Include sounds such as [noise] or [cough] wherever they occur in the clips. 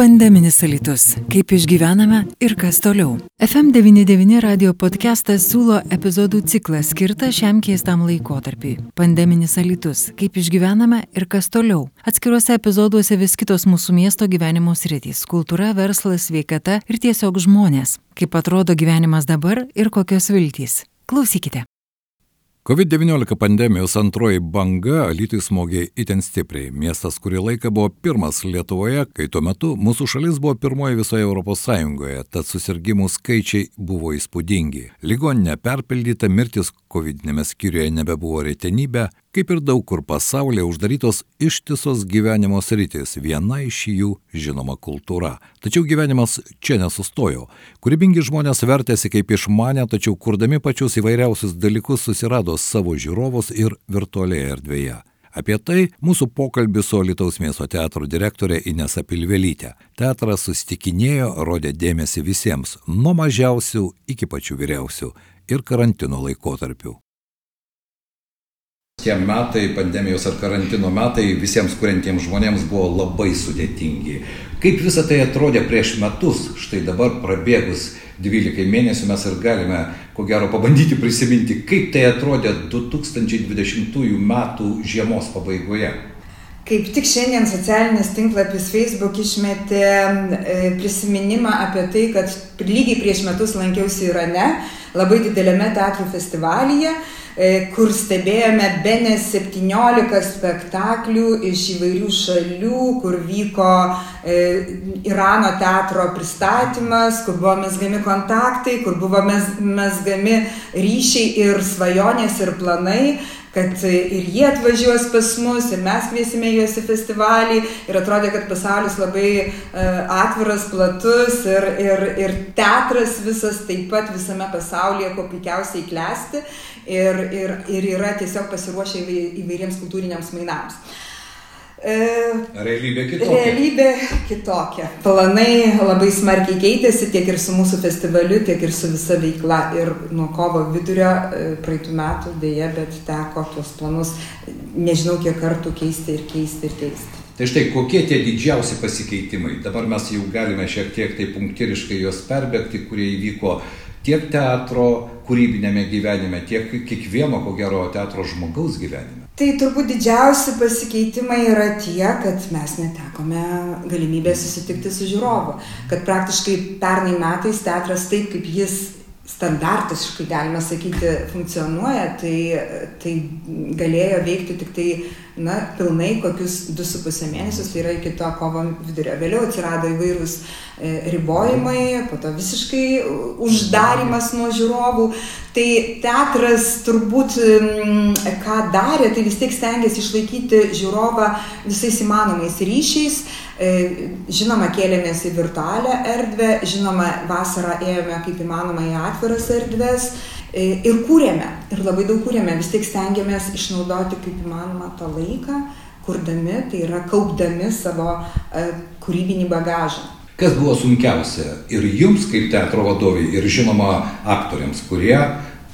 Pandeminis alitus. Kaip išgyvename ir kas toliau. FM99 radio podcastas siūlo epizodų ciklą skirtą šiam keistam laikotarpiui. Pandeminis alitus. Kaip išgyvename ir kas toliau. Atskiruose epizoduose vis kitos mūsų miesto gyvenimo sritys - kultūra, verslas, sveikata ir tiesiog žmonės. Kaip atrodo gyvenimas dabar ir kokios viltys. Klausykite. COVID-19 pandemijos antroji banga Alytui smogė itin stipriai. Miestas kurį laiką buvo pirmas Lietuvoje, kai tuo metu mūsų šalis buvo pirmoji visoje Sąjungoje, tad susirgymų skaičiai buvo įspūdingi. Ligoninė perpildyta, mirtis COVID-19 skyriuje nebebuvo retenybė, kaip ir daug kur pasaulyje uždarytos ištisos gyvenimo sritis, viena iš jų žinoma kultūra. Tačiau gyvenimas čia nesustojo. Kūrybingi žmonės vertėsi kaip išmane, tačiau kurdami pačius įvairiausius dalykus susirado savo žiūrovus ir virtualioje erdvėje. Apie tai mūsų pokalbis su Alitaus miesto teatro direktorė Inesa Pilvelytė. Teatras susitikinėjo, rodė dėmesį visiems, nuo mažiausių iki pačių vyriausių ir karantino laikotarpių. Tie metai, pandemijos ar karantino metai visiems kuriantiems žmonėms buvo labai sudėtingi. Kaip visą tai atrodė prieš metus, štai dabar prabėgus 12 mėnesių mes ir galime, ko gero, pabandyti prisiminti, kaip tai atrodė 2020 metų žiemos pabaigoje. Kaip tik šiandien socialinis tinklapis Facebook išmetė e, prisiminimą apie tai, kad lygiai prieš metus lankiausi Irane, labai didelėme teatrų festivalyje E, kur stebėjome be ne 17 spektaklių iš įvairių šalių, kur vyko e, Irano teatro pristatymas, kur buvo mesgami kontaktai, kur buvo mesgami ryšiai ir svajonės ir planai kad ir jie atvažiuos pas mus, ir mes kviesime juos į festivalį, ir atrodė, kad pasaulis labai uh, atviras, platus, ir, ir, ir teatras visas taip pat visame pasaulyje, kuo puikiausiai klesti, ir, ir, ir yra tiesiog pasiruošę įvairiems kultūriniams mainams. E, realybė kitokia. Realybė kitokia. Planai labai smarkiai keitėsi tiek ir su mūsų festivaliu, tiek ir su visa veikla. Ir nuo kovo vidurio e, praeitų metų dėje, bet teko tuos planus nežinau kiek kartų keisti ir keisti ir keisti. Tai štai kokie tie didžiausi pasikeitimai. Dabar mes jau galime šiek tiek tai punktyriškai juos perbėgti, kurie įvyko tiek teatro kūrybinėme gyvenime, tiek kiekvieno, ko gero, teatro žmogaus gyvenime. Tai turbūt didžiausi pasikeitimai yra tie, kad mes netekome galimybę susitikti su žiūrovu. Kad praktiškai pernai metais teatras taip, kaip jis standartiškai, galima sakyti, funkcionuoja, tai, tai galėjo veikti tik tai na, pilnai kokius 2,5 mėnesius, tai yra iki to kovo vidurio. Vėliau atsirado įvairūs e, ribojimai, po to visiškai uždarimas nuo žiūrovų. Tai teatras turbūt ką darė, tai vis tiek stengiasi išlaikyti žiūrovą visais įmanomais ryšiais. E, žinoma, kėlėmės į virtualią erdvę, žinoma, vasarą ėjome kaip įmanoma į atviras erdves. E, ir kūrėme, ir labai daug kūrėme, vis tik stengiamės išnaudoti kaip įmanoma tą laiką, kurdami, tai yra kaupdami savo e, kūrybinį bagažą. Kas buvo sunkiausia ir jums kaip teatro vadoviai, ir žinoma aktoriams, kurie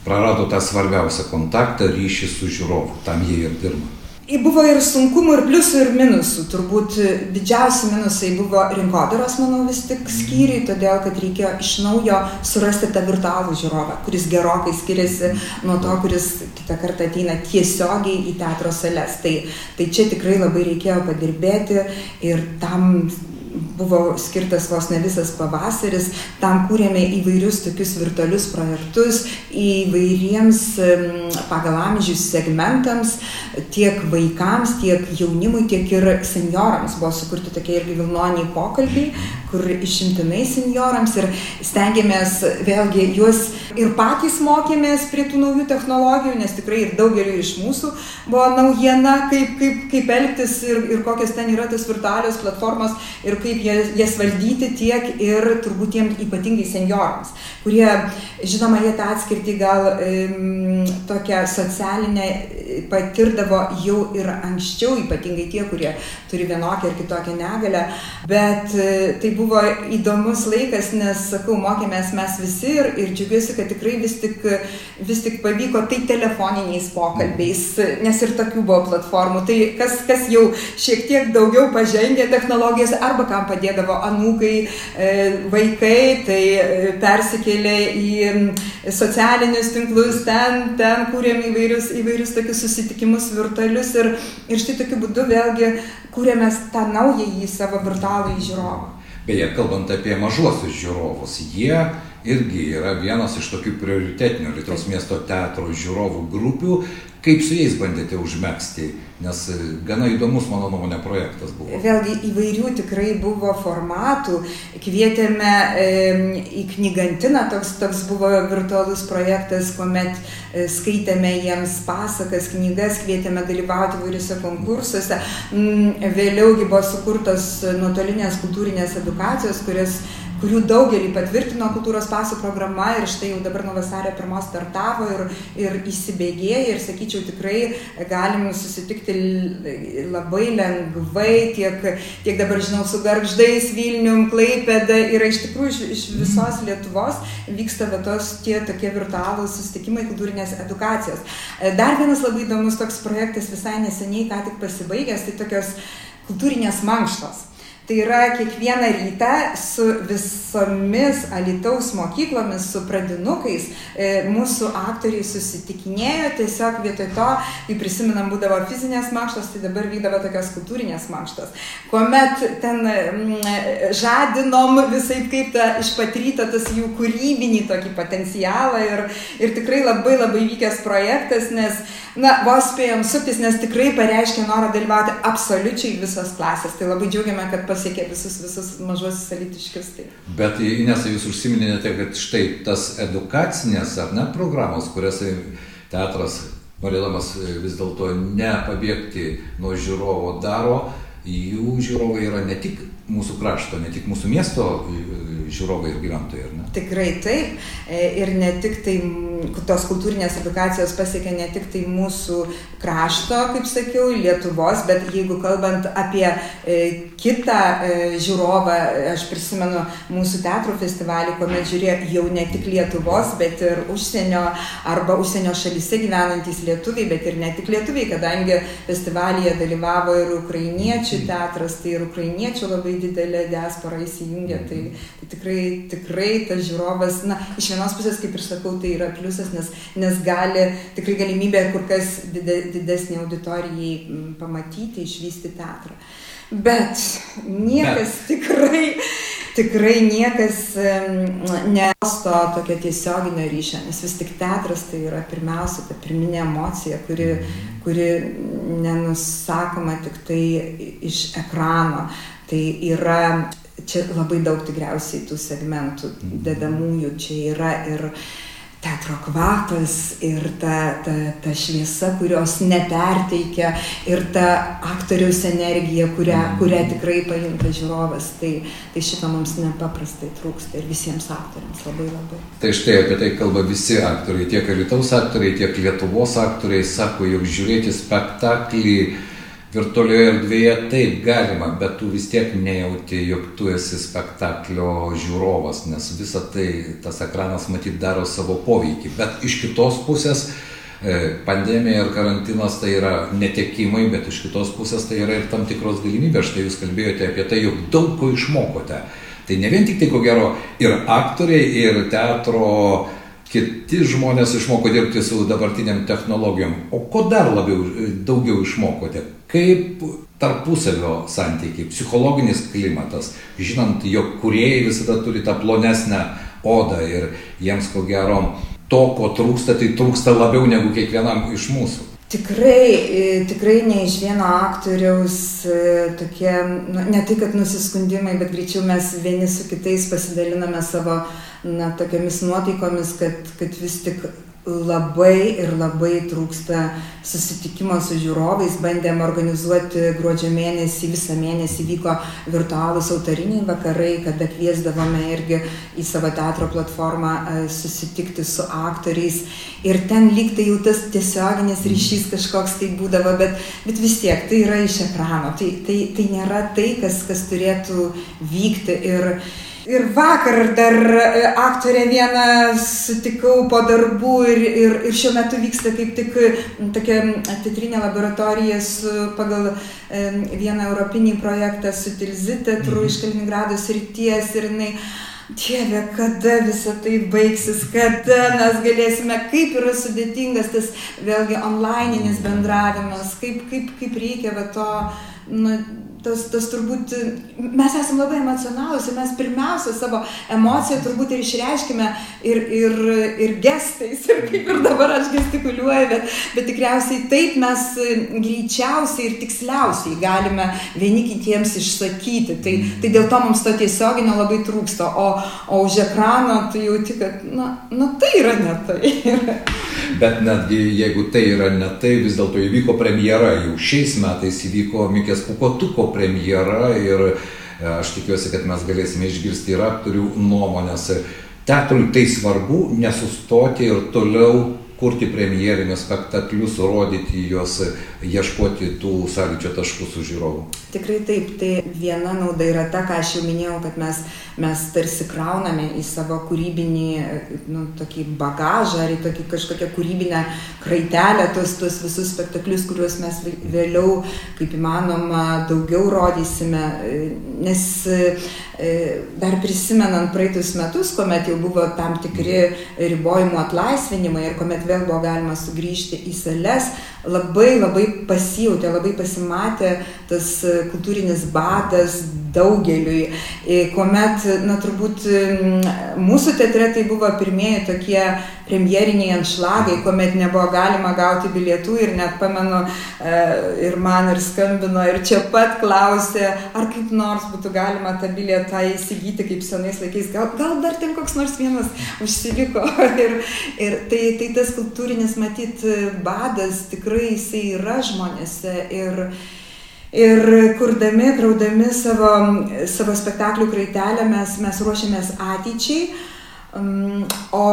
prarado tą svarbiausią kontaktą, ryšį su žiūrovu, tam jie ir dirba. Buvo ir sunkumų, ir pliusų, ir minusų. Turbūt didžiausi minusai buvo rinkodaros, manau, vis tik skyriai, todėl kad reikėjo iš naujo surasti tą virtualų žiūrovą, kuris gerokai skiriasi nuo to, kuris kitą kartą ateina tiesiogiai į teatro sales. Tai, tai čia tikrai labai reikėjo padirbėti ir tam buvo skirtas vos ne visas pavasaris, tam kūrėme įvairius tokius virtualius projektus įvairiems pagal amžius segmentams, tiek vaikams, tiek jaunimui, tiek ir seniorams. Buvo sukurti tokie irgi vilnoniai pokalbiai, kur išimtinai seniorams ir stengiamės vėlgi juos ir patys mokėmės prie tų naujų technologijų, nes tikrai ir daugeliu iš mūsų buvo naujiena, kaip, kaip, kaip elgtis ir, ir kokios ten yra tos virtualios platformos ir kaip jas valdyti tiek ir turbūt tiem ypatingai seniorams, kurie, žinoma, jie tą atskirtį gal um, tokią socialinę patirdavo jau ir anksčiau, ypatingai tie, kurie turi vienokią ar kitokią negalę, bet uh, tai buvo įdomus laikas, nes, sakau, mokėmės mes visi ir, ir džiugiuosi, kad tikrai vis tik, vis tik pavyko tai telefoniniais pokalbiais, nes ir tokių buvo platformų. Tai kas, kas jau šiek tiek daugiau pažengė technologijas arba ką kam padėdavo anūkai, e, vaikai, tai e, persikėlė į socialinius tinklus, ten, ten kūrėm įvairius, įvairius tokius susitikimus virtualius ir, ir štai tokiu būdu vėlgi kūrėme tą naują į savo virtualų į žiūrovą. Beje, kalbant apie mažuosius žiūrovus, jie irgi yra vienas iš tokių prioritetinių Lietuvos miesto teatro žiūrovų grupių, Kaip su jais bandėte užmėgsti, nes e, gana įdomus, mano nuomonė, projektas buvo. Vėlgi įvairių tikrai buvo formatų. Kvietėme e, į knygantiną, toks, toks buvo virtualus projektas, kuomet e, skaitėme jiems pasakas, knygas, kvietėme dalyvauti įvairiuose konkursuose. Mm, vėliaugi buvo sukurtos nuotolinės kultūrinės edukacijos, kurias kurių daugelį patvirtino kultūros pasų programa ir štai jau dabar nuo vasario pirmos startavo ir, ir įsibėgėja ir sakyčiau tikrai galim susitikti labai lengvai tiek, tiek dabar žinau su garždais, Vilnium, Klaipėda ir iš tikrųjų iš, iš visos Lietuvos vyksta tos tie tokie virtualūs susitikimai kultūrinės edukacijos. Dar vienas labai įdomus toks projektas visai neseniai ką tik pasibaigęs, tai tokios kultūrinės mankštos. Tai yra kiekvieną rytą su visomis Alitaus mokyklomis, su pradinukais, e, mūsų aktoriai susitikinėjo, tiesiog vietoj to, kai prisiminam, būdavo fizinės mankštos, tai dabar vykdavo tokios kultūrinės mankštos. Kuomet ten mm, žadinom visai kaip tą išpatrytą tas jų kūrybinį tokį potencialą ir, ir tikrai labai labai vykęs projektas, nes, na, vos spėjom suktis, nes tikrai pareiškė norą dalyvauti absoliučiai visos klasės. Tai labai džiaugiame, kad pasiekė visus, visus mažuosius elitiškius. Tai. Bet Inesai, jūs užsiminėte, kad štai tas edukacinės ar ne programos, kurias teatras, norėdamas vis dėlto nepabėgti nuo žiūrovo daro, jų žiūrovai yra ne tik mūsų krašto, ne tik mūsų miesto žiūrovai ir gyventojai, ar ne? Tikrai taip. E, ir ne tik tai tos kultūrinės edukacijos pasiekia ne tik tai mūsų krašto, kaip sakiau, Lietuvos, bet jeigu kalbant apie e, kitą e, žiūrovą, aš prisimenu mūsų teatro festivalį, kuomet žiūrėjo jau ne tik Lietuvos, bet ir užsienio arba užsienio šalyse gyvenantys lietuviai, bet ir ne tik lietuviai, kadangi festivalyje dalyvavo ir ukrainiečių teatras, tai ir ukrainiečių labai didelė diaspora įsijungė, tai, tai tikrai, tikrai tas žiūrovas, na, iš vienos pusės, kaip ir sakau, tai yra pliusas, nes, nes gali tikrai galimybė kur kas didesnį auditorijai pamatyti, išvysti teatrą. Bet niekas Bet. tikrai, tikrai niekas nesto tokio tiesioginio ryšio, nes vis tik teatras tai yra pirmiausia ta pirminė emocija, kuri, kuri nenusakoma tik tai iš ekrano. Tai yra čia labai daug tikriausiai tų segmentų dedamųjų, čia yra ir teatro kvapas ir ta, ta, ta šviesa, kurios neperteikia ir ta aktoriaus energija, kurią, kurią tikrai paimta žiūrovas. Tai, tai šito mums nepaprastai trūksta ir visiems aktoriams labai labai. Tai štai apie tai kalba visi aktoriai, tiek Lietuvos aktoriai, tiek Lietuvos aktoriai, sako, jog žiūrėti spektaklį virtualioje erdvėje taip galima, bet tu vis tiek nejauti, jog tu esi spektaklio žiūrovas, nes visa tai, tas ekranas matyt daro savo poveikį. Bet iš kitos pusės e, pandemija ir karantinas tai yra netekimai, bet iš kitos pusės tai yra ir tam tikros galimybės. Štai jūs kalbėjote apie tai, jog daug ko išmokote. Tai ne vien tik tai, ko gero, ir aktoriai, ir teatro kiti žmonės išmoko dirbti su dabartiniam technologijom. O ko dar labiau, daugiau išmokote? kaip tarpusavio santykiai, psichologinis klimatas, žinant, jog kuriejai visada turi tą plonesnę odą ir jiems ko gero to, ko trūksta, tai trūksta labiau negu kiekvienam iš mūsų. Tikrai, e, tikrai ne iš vieno aktoriaus e, tokie, nu, ne tai kad nusiskundimai, bet greičiau mes vieni su kitais pasidaliname savo, na, tokiamis nuotaikomis, kad, kad vis tik labai ir labai trūksta susitikimo su žiūrovais. Bandėm organizuoti gruodžio mėnesį, visą mėnesį vyko virtualūs autoriniai vakarai, kada kviesdavome irgi į savo teatro platformą e, susitikti su aktoriais. Ir ten lyg tai jau tas tiesioginis ryšys kažkoks tai būdavo, bet, bet vis tiek tai yra iš ekrano. Tai, tai, tai nėra tai, kas, kas turėtų vykti. Ir, Ir vakar dar e, aktorę vieną sutikau po darbų ir, ir, ir šiuo metu vyksta kaip tik tokia teatrinė laboratorija su, pagal e, vieną europinį projektą su Tilzi teatru mhm. iš Kaliningrado srities ir jinai Dieve, kada visą tai baigsis, kada mes galėsime, kaip yra sudėtingas tas vėlgi onlineinis bendravimas, kaip, kaip, kaip reikia va to, nu, tas, tas turbūt, mes esame labai emocionalūs ir mes pirmiausia savo emociją turbūt ir išreiškime ir, ir, ir gestais, ir kaip ir dabar aš gestikuliuoju, bet, bet tikriausiai taip mes greičiausiai ir tiksliausiai galime vieni kitiems išsakyti. Tai, tai dėl to mums to tiesioginio labai trūksta, o, o už ekrano tu jauti, kad, na, na tai yra ne tai. [laughs] bet netgi jeigu tai yra ne tai, vis dėlto įvyko premjera, jau šiais metais įvyko Mikės Pukotuko premjera ir e, aš tikiuosi, kad mes galėsime išgirsti ir aktorių nuomonės. Teatrui tai svarbu nesustoti ir toliau kurti premjerinius spektaklius, rodyti juos, ieškoti tų sąlyčio taškų su žiūrovu. Tikrai taip, tai viena nauda yra ta, ką aš jau minėjau, kad mes, mes tarsi krauname į savo kūrybinį, nu, tokį bagažą ar į tokį kažkokią kūrybinę kraitelę tos, tos visus spektaklius, kuriuos mes vėliau, kaip įmanoma, daugiau rodysime, nes e, dar prisimenant praeitus metus, kuomet jau buvo tam tikri ribojimų atlaisvinimai ir kuomet vėl buvo galima sugrįžti į sales, labai labai pasijutė, labai pasimatė tas kultūrinis badas daugeliui, e, kuomet, na turbūt mūsų teatre tai buvo pirmieji tokie premjeriniai anšlagai, kuomet nebuvo galima gauti bilietų ir net pamenu e, ir man ir skambino ir čia pat klausė, ar kaip nors būtų galima tą bilietą įsigyti kaip senais laikais, gal, gal dar ten koks nors vienas užsiliko. [laughs] ir, ir tai, tai tas kultūrinis matyt badas tikrai jisai yra žmonėse. Ir, Ir kurdami, kraudami savo, savo spektaklių kraitelę mes, mes ruošiamės ateičiai. Um, o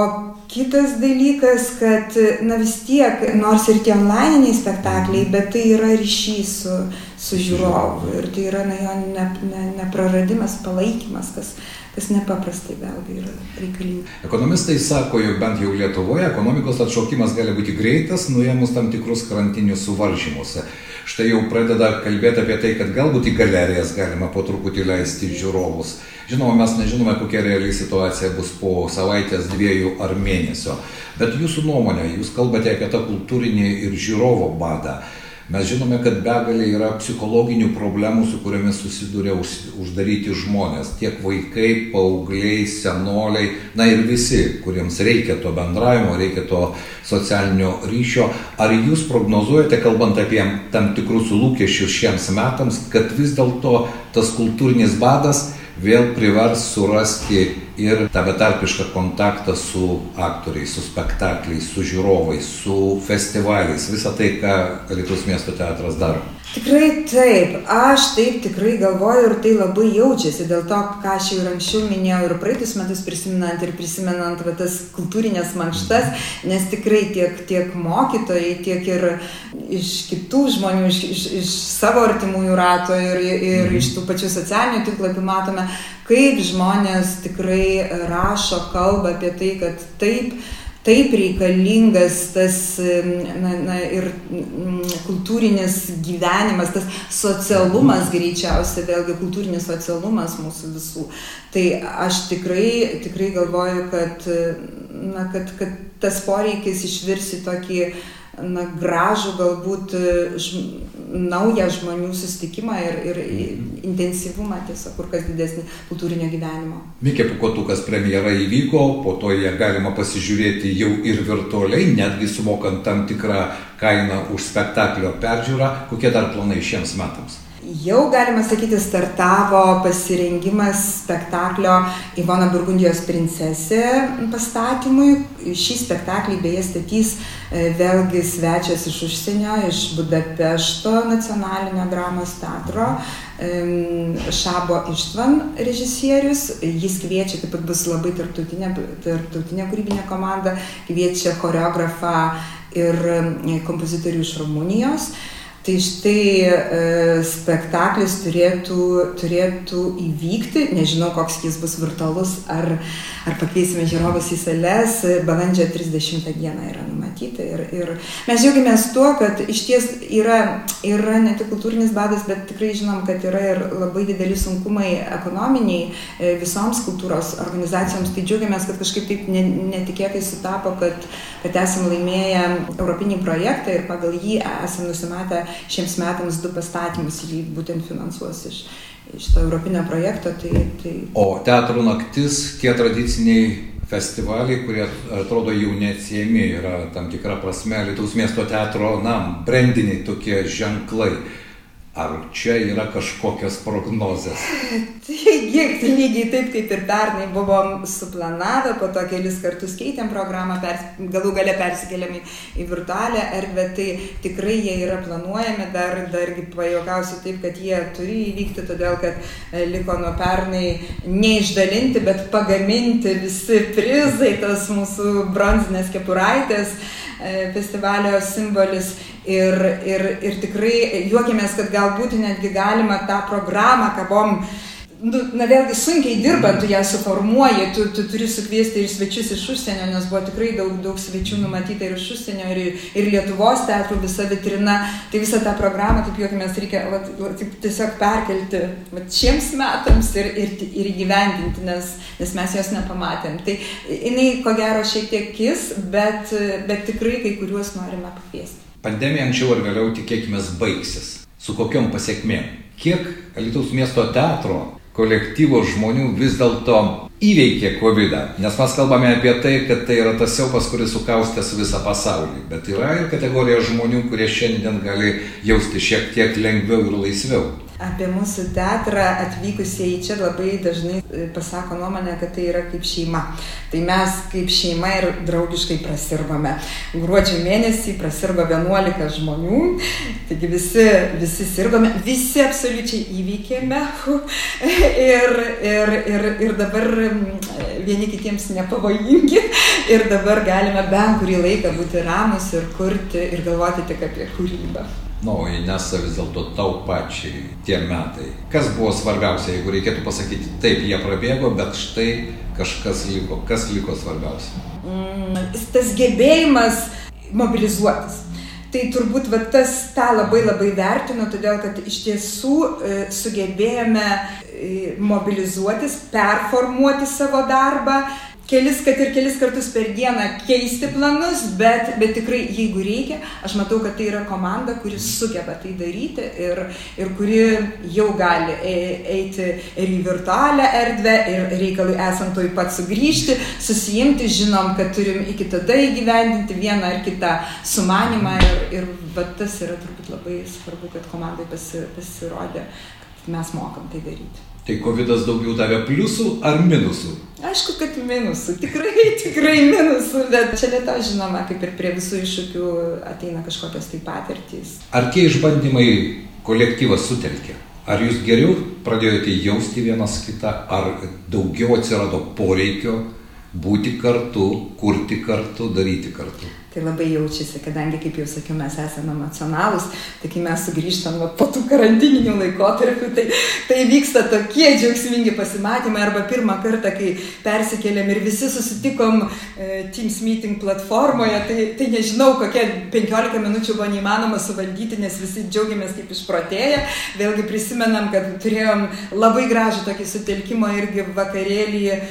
kitas dalykas, kad na vis tiek, nors ir tie onlininiai spektakliai, bet tai yra ryšys su, su žiūrovu ir tai yra na, jo ne, ne, nepraradimas, palaikymas, kas, kas nepaprastai vėlgi yra reikalinga. Ekonomistai sako, jog bent jau Lietuvoje ekonomikos atšaukimas gali būti greitas, nuėmus tam tikrus karantinius suvaržymus. Štai jau pradeda kalbėti apie tai, kad galbūt į galerijas galima po truputį leisti žiūrovus. Žinoma, mes nežinome, kokia reali situacija bus po savaitės, dviejų ar mėnesio. Bet jūsų nuomonė, jūs kalbate apie tą kultūrinį ir žiūrovo badą. Mes žinome, kad begalė yra psichologinių problemų, su kuriamis susiduria uždaryti žmonės. Tiek vaikai, paaugliai, senoliai, na ir visi, kuriems reikia to bendravimo, reikia to socialinio ryšio. Ar jūs prognozuojate, kalbant apie tam tikrus lūkesčius šiems metams, kad vis dėlto tas kultūrinis badas vėl privers surasti ir tą betarpišką kontaktą su aktoriais, su spektakliais, su žiūrovais, su festivaliais, visą tai, ką Lietuvos miesto teatras daro. Tikrai taip, aš taip tikrai galvoju ir tai labai jaučiasi dėl to, ką aš jau ir anksčiau minėjau ir praeitus metus prisimenant ir prisimenant va, tas kultūrinės mankštas, nes tikrai tiek, tiek mokytojai, tiek ir iš kitų žmonių, iš, iš, iš savo artimųjų rato ir, ir mhm. iš tų pačių socialinių tinklapių matome, kaip žmonės tikrai rašo, kalba apie tai, kad taip, taip reikalingas tas na, na, ir kultūrinis gyvenimas, tas socialumas greičiausiai, vėlgi kultūrinis socialumas mūsų visų. Tai aš tikrai, tikrai galvoju, kad, na, kad, kad tas poreikis išvirsi tokį na, gražų galbūt žm, naują žmonių susitikimą ir, ir intensyvumą tiesiog kur kas didesnį kultūrinio gyvenimo. Mikė Pukotukas premjera įvyko, po to ją galima pasižiūrėti jau ir virtualiai, netgi sumokant tam tikrą kainą už spektaklio peržiūrą. Kokie dar planai šiems metams? Jau galima sakyti, startavo pasirengimas spektaklio Ivona Burgundijos princesė pastatymui. Šį spektaklį beje statys e, vėlgi svečias iš užsienio, iš Budapešto nacionalinio dramos teatro. Šabo Ištvan režisierius, jis kviečia, taip pat bus labai tarptautinė, tarptautinė kūrybinė komanda, kviečia choreografą ir kompozitorių iš Rumunijos. Tai štai e, spektaklis turėtų, turėtų įvykti, nežinau, koks jis bus virtualus, ar, ar pakeisime žiūrovus į sales, balandžio 30 dieną yra numatyta. Ir, ir mes džiaugiamės tuo, kad iš ties yra, yra ne tik kultūrinis badas, bet tikrai žinom, kad yra ir labai dideli sunkumai ekonominiai e, visoms kultūros organizacijoms. Tai džiaugiamės, kad kažkaip taip netikėtai sutapo, kad, kad esame laimėję europinį projektą ir pagal jį esame nusimatę šiems metams du pastatymus jį būtent finansuos iš, iš to europinio projekto. Tai, tai... O teatro naktis, tie tradiciniai festivaliai, kurie atrodo jau neatsiejami, yra tam tikra prasme Lietuvos miesto teatro, na, brandiniai tokie ženklai. Ar čia yra kažkokios prognozės? [laughs] Taigi, tai lygiai taip kaip ir pernai buvom suplanavę, po to kelis kartus keitėm programą, pers, galų gale persikėlėm į, į virtualią erdvę, tai tikrai jie yra planuojami, dar, dargi pajokausiu taip, kad jie turi įvykti, todėl kad e, liko nuo pernai neišdalinti, bet pagaminti visi prizai, tas mūsų bronzinės kepuraitės e, festivalio simbolis. Ir, ir, ir tikrai juokėmės, kad galbūt netgi galima tą programą, kabom, nu, na vėlgi sunkiai dirbant, tu ją suformuoji, tu, tu turi sukviesti ir svečius iš užsienio, nes buvo tikrai daug, daug svečių numatyta ir iš užsienio, ir, ir Lietuvos teatrų visa vitrina. Tai visą tą programą, taip juokėmės, reikia vat, vat, tiesiog perkelti vat, šiems metams ir, ir, ir įgyvendinti, nes, nes mes jos nepamatėm. Tai jinai ko gero šiek tiek kis, bet, bet tikrai kai kuriuos norime pakviesti pandemija anksčiau ar vėliau tikėkime baigsis. Su kokiom pasiekmėm? Kiek Lietuvos miesto teatro kolektyvo žmonių vis dėlto įveikė COVID. Nes mes kalbame apie tai, kad tai yra tas siaubas, kuris sukaustęs visą pasaulį. Bet yra ir kategorija žmonių, kurie šiandien gali jausti šiek tiek lengviau ir laisviau apie mūsų teatrą atvykusieji čia labai dažnai e, pasako nuomonę, kad tai yra kaip šeima. Tai mes kaip šeima ir draugiškai prasirbame. Gruodžio mėnesį prasirgo 11 žmonių, taigi visi, visi sirgome, visi absoliučiai įveikėme [laughs] ir, ir, ir, ir dabar vieni kitiems nepavojingi ir dabar galime bent kurį laiką būti ramus ir kurti ir galvoti tik apie kūrybą. Na, o Inesa vis dėlto tau pačiai tie metai. Kas buvo svarbiausia, jeigu reikėtų pasakyti, taip, jie prabėgo, bet štai kažkas liko. Kas liko svarbiausia? Mm, tas gebėjimas mobilizuotis. Tai turbūt va, tas tą labai labai vertinu, todėl kad iš tiesų e, sugebėjome e, mobilizuotis, performuoti savo darbą, kelis, kad ir kelis kartus per dieną keisti planus, bet, bet tikrai jeigu reikia, aš matau, kad tai yra komanda, kuri sugeba tai daryti ir, ir kuri jau gali e, eiti ir į virtualią erdvę ir reikalui esant toj pat sugrįžti, susijimti, žinom, kad turim iki tada įgyvendinti vieną ar kitą sumanimą ir, ir tas yra turbūt labai svarbu, kad komandai pasi, pasirodė, kad mes mokam tai daryti. Tai COVID daugiau davė pliusų ar minusų? Aišku, kad minusų, tikrai, [laughs] tikrai minusų, bet čia lieto žinoma, kaip ir prie visų iššūkių ateina kažkokios tai patirtys. Ar tie išbandymai kolektyvas sutelkė? Ar jūs geriau pradėjote jausti vienas kitą, ar daugiau atsirado poreikio būti kartu, kurti kartu, daryti kartu? Tai labai jaučiasi, kadangi, kaip jau sakiau, mes esame emocionalūs, tai kai mes sugrįžtam va, po tų karantininių laikotarpių, tai, tai vyksta tokie džiaugsmingi pasimatymai, arba pirmą kartą, kai persikėlėm ir visi susitikom e, Teams meeting platformoje, tai, tai nežinau, kokie 15 minučių buvo neįmanoma suvaldyti, nes visi džiaugiamės kaip išprotėję. Vėlgi prisimenam, kad turėjom labai gražų tokį sutelkimo irgi vakarėlį e,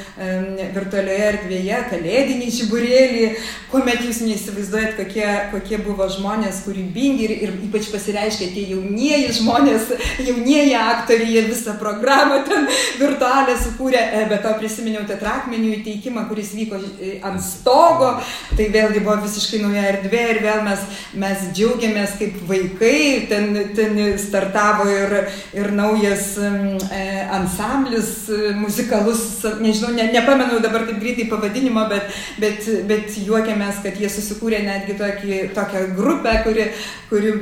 virtualioje erdvėje, kalėdinį žiburėlį, kuomet jūs neįsivaizduojate įsivaizduojat, kokie, kokie buvo žmonės kūrybingi ir, ir ypač pasireiškia tie jaunieji žmonės, [laughs] jaunieji aktoriai, jie visą programą ten virtualią sukūrė, e, bet to prisiminiau tetrakmenių įteikimą, kuris vyko e, ant stogo, tai vėlgi buvo visiškai nauja erdvė ir vėl mes, mes džiaugiamės kaip vaikai, ten, ten startavo ir, ir naujas e, ansamblis muzikalus, nežinau, ne, nepamenu dabar taip greitai pavadinimo, bet, bet, bet juokiamės, kad jie susikūrė sukūrė netgi tokį, tokią grupę, kuri, kuri,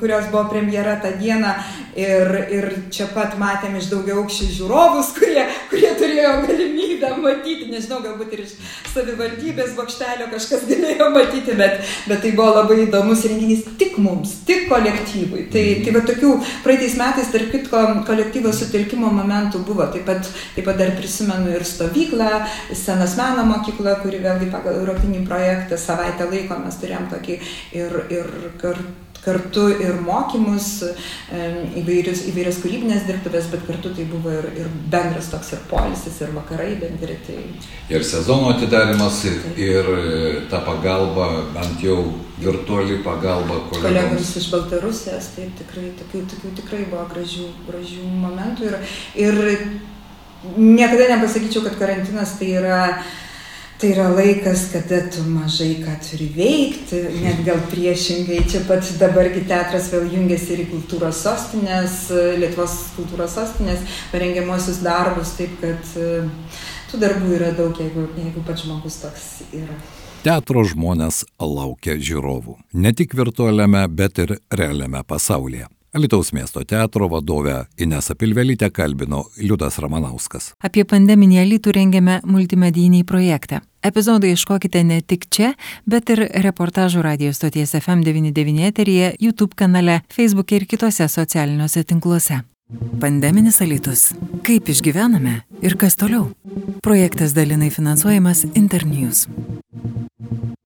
kurios buvo premjera tą dieną ir, ir čia pat matėm iš daugiau aukščių žiūrovus, kurie, kurie turėjo galimybę matyti, nežinau, galbūt ir iš savivaldybės bokštelio kažkas galėjo matyti, bet, bet tai buvo labai įdomus renginys tik mums, tik kolektyvui. Tai, tai va tokių praeitais metais, tarp kitko, kolektyvo sutelkimo momentų buvo. Taip pat, taip pat dar prisimenu ir stovyklą, senas meno mokykla, kuri vėlgi pagal europinį projektą savaitę laiko mes turėjom tokį ir, ir kartu kartu ir mokymus, įvairius, įvairias kūrybinės dirbtuvės, bet kartu tai buvo ir, ir bendras toks ir polisis, ir vakarai bendri. Tai... Ir sezono atidarimas, ir, ir e, ta pagalba, bent jau virtuali pagalba kolegoms. Kolegoms iš Baltarusijos, tai tikrai, tokių, tokių tikrai buvo gražių, gražių momentų. Ir, ir niekada nepasakyčiau, kad karantinas tai yra uh, tai yra laikas, kada tu mažai ką turi veikti, net gal priešingai, čia pat dabargi teatras vėl jungiasi ir į kultūros sostinės, Lietuvos kultūros sostinės parengiamosius darbus, taip kad e, tų darbų yra daug, jeigu, jeigu pats žmogus toks yra. Teatro žmonės laukia žiūrovų. Ne tik virtualiame, bet ir realiame pasaulyje. Alitaus miesto teatro vadovę Inesą Pilvelytę kalbino Liudas Ramanauskas. Apie pandeminį Alitų rengiame multimedijinį projektą. Epizodų ieškokite ne tik čia, bet ir reportažų radijos stoties FM99 eteryje, YouTube kanale, Facebook ir kitose socialiniuose tinkluose. Pandeminis alitus. Kaip išgyvename ir kas toliau? Projektas dalinai finansuojamas Internews.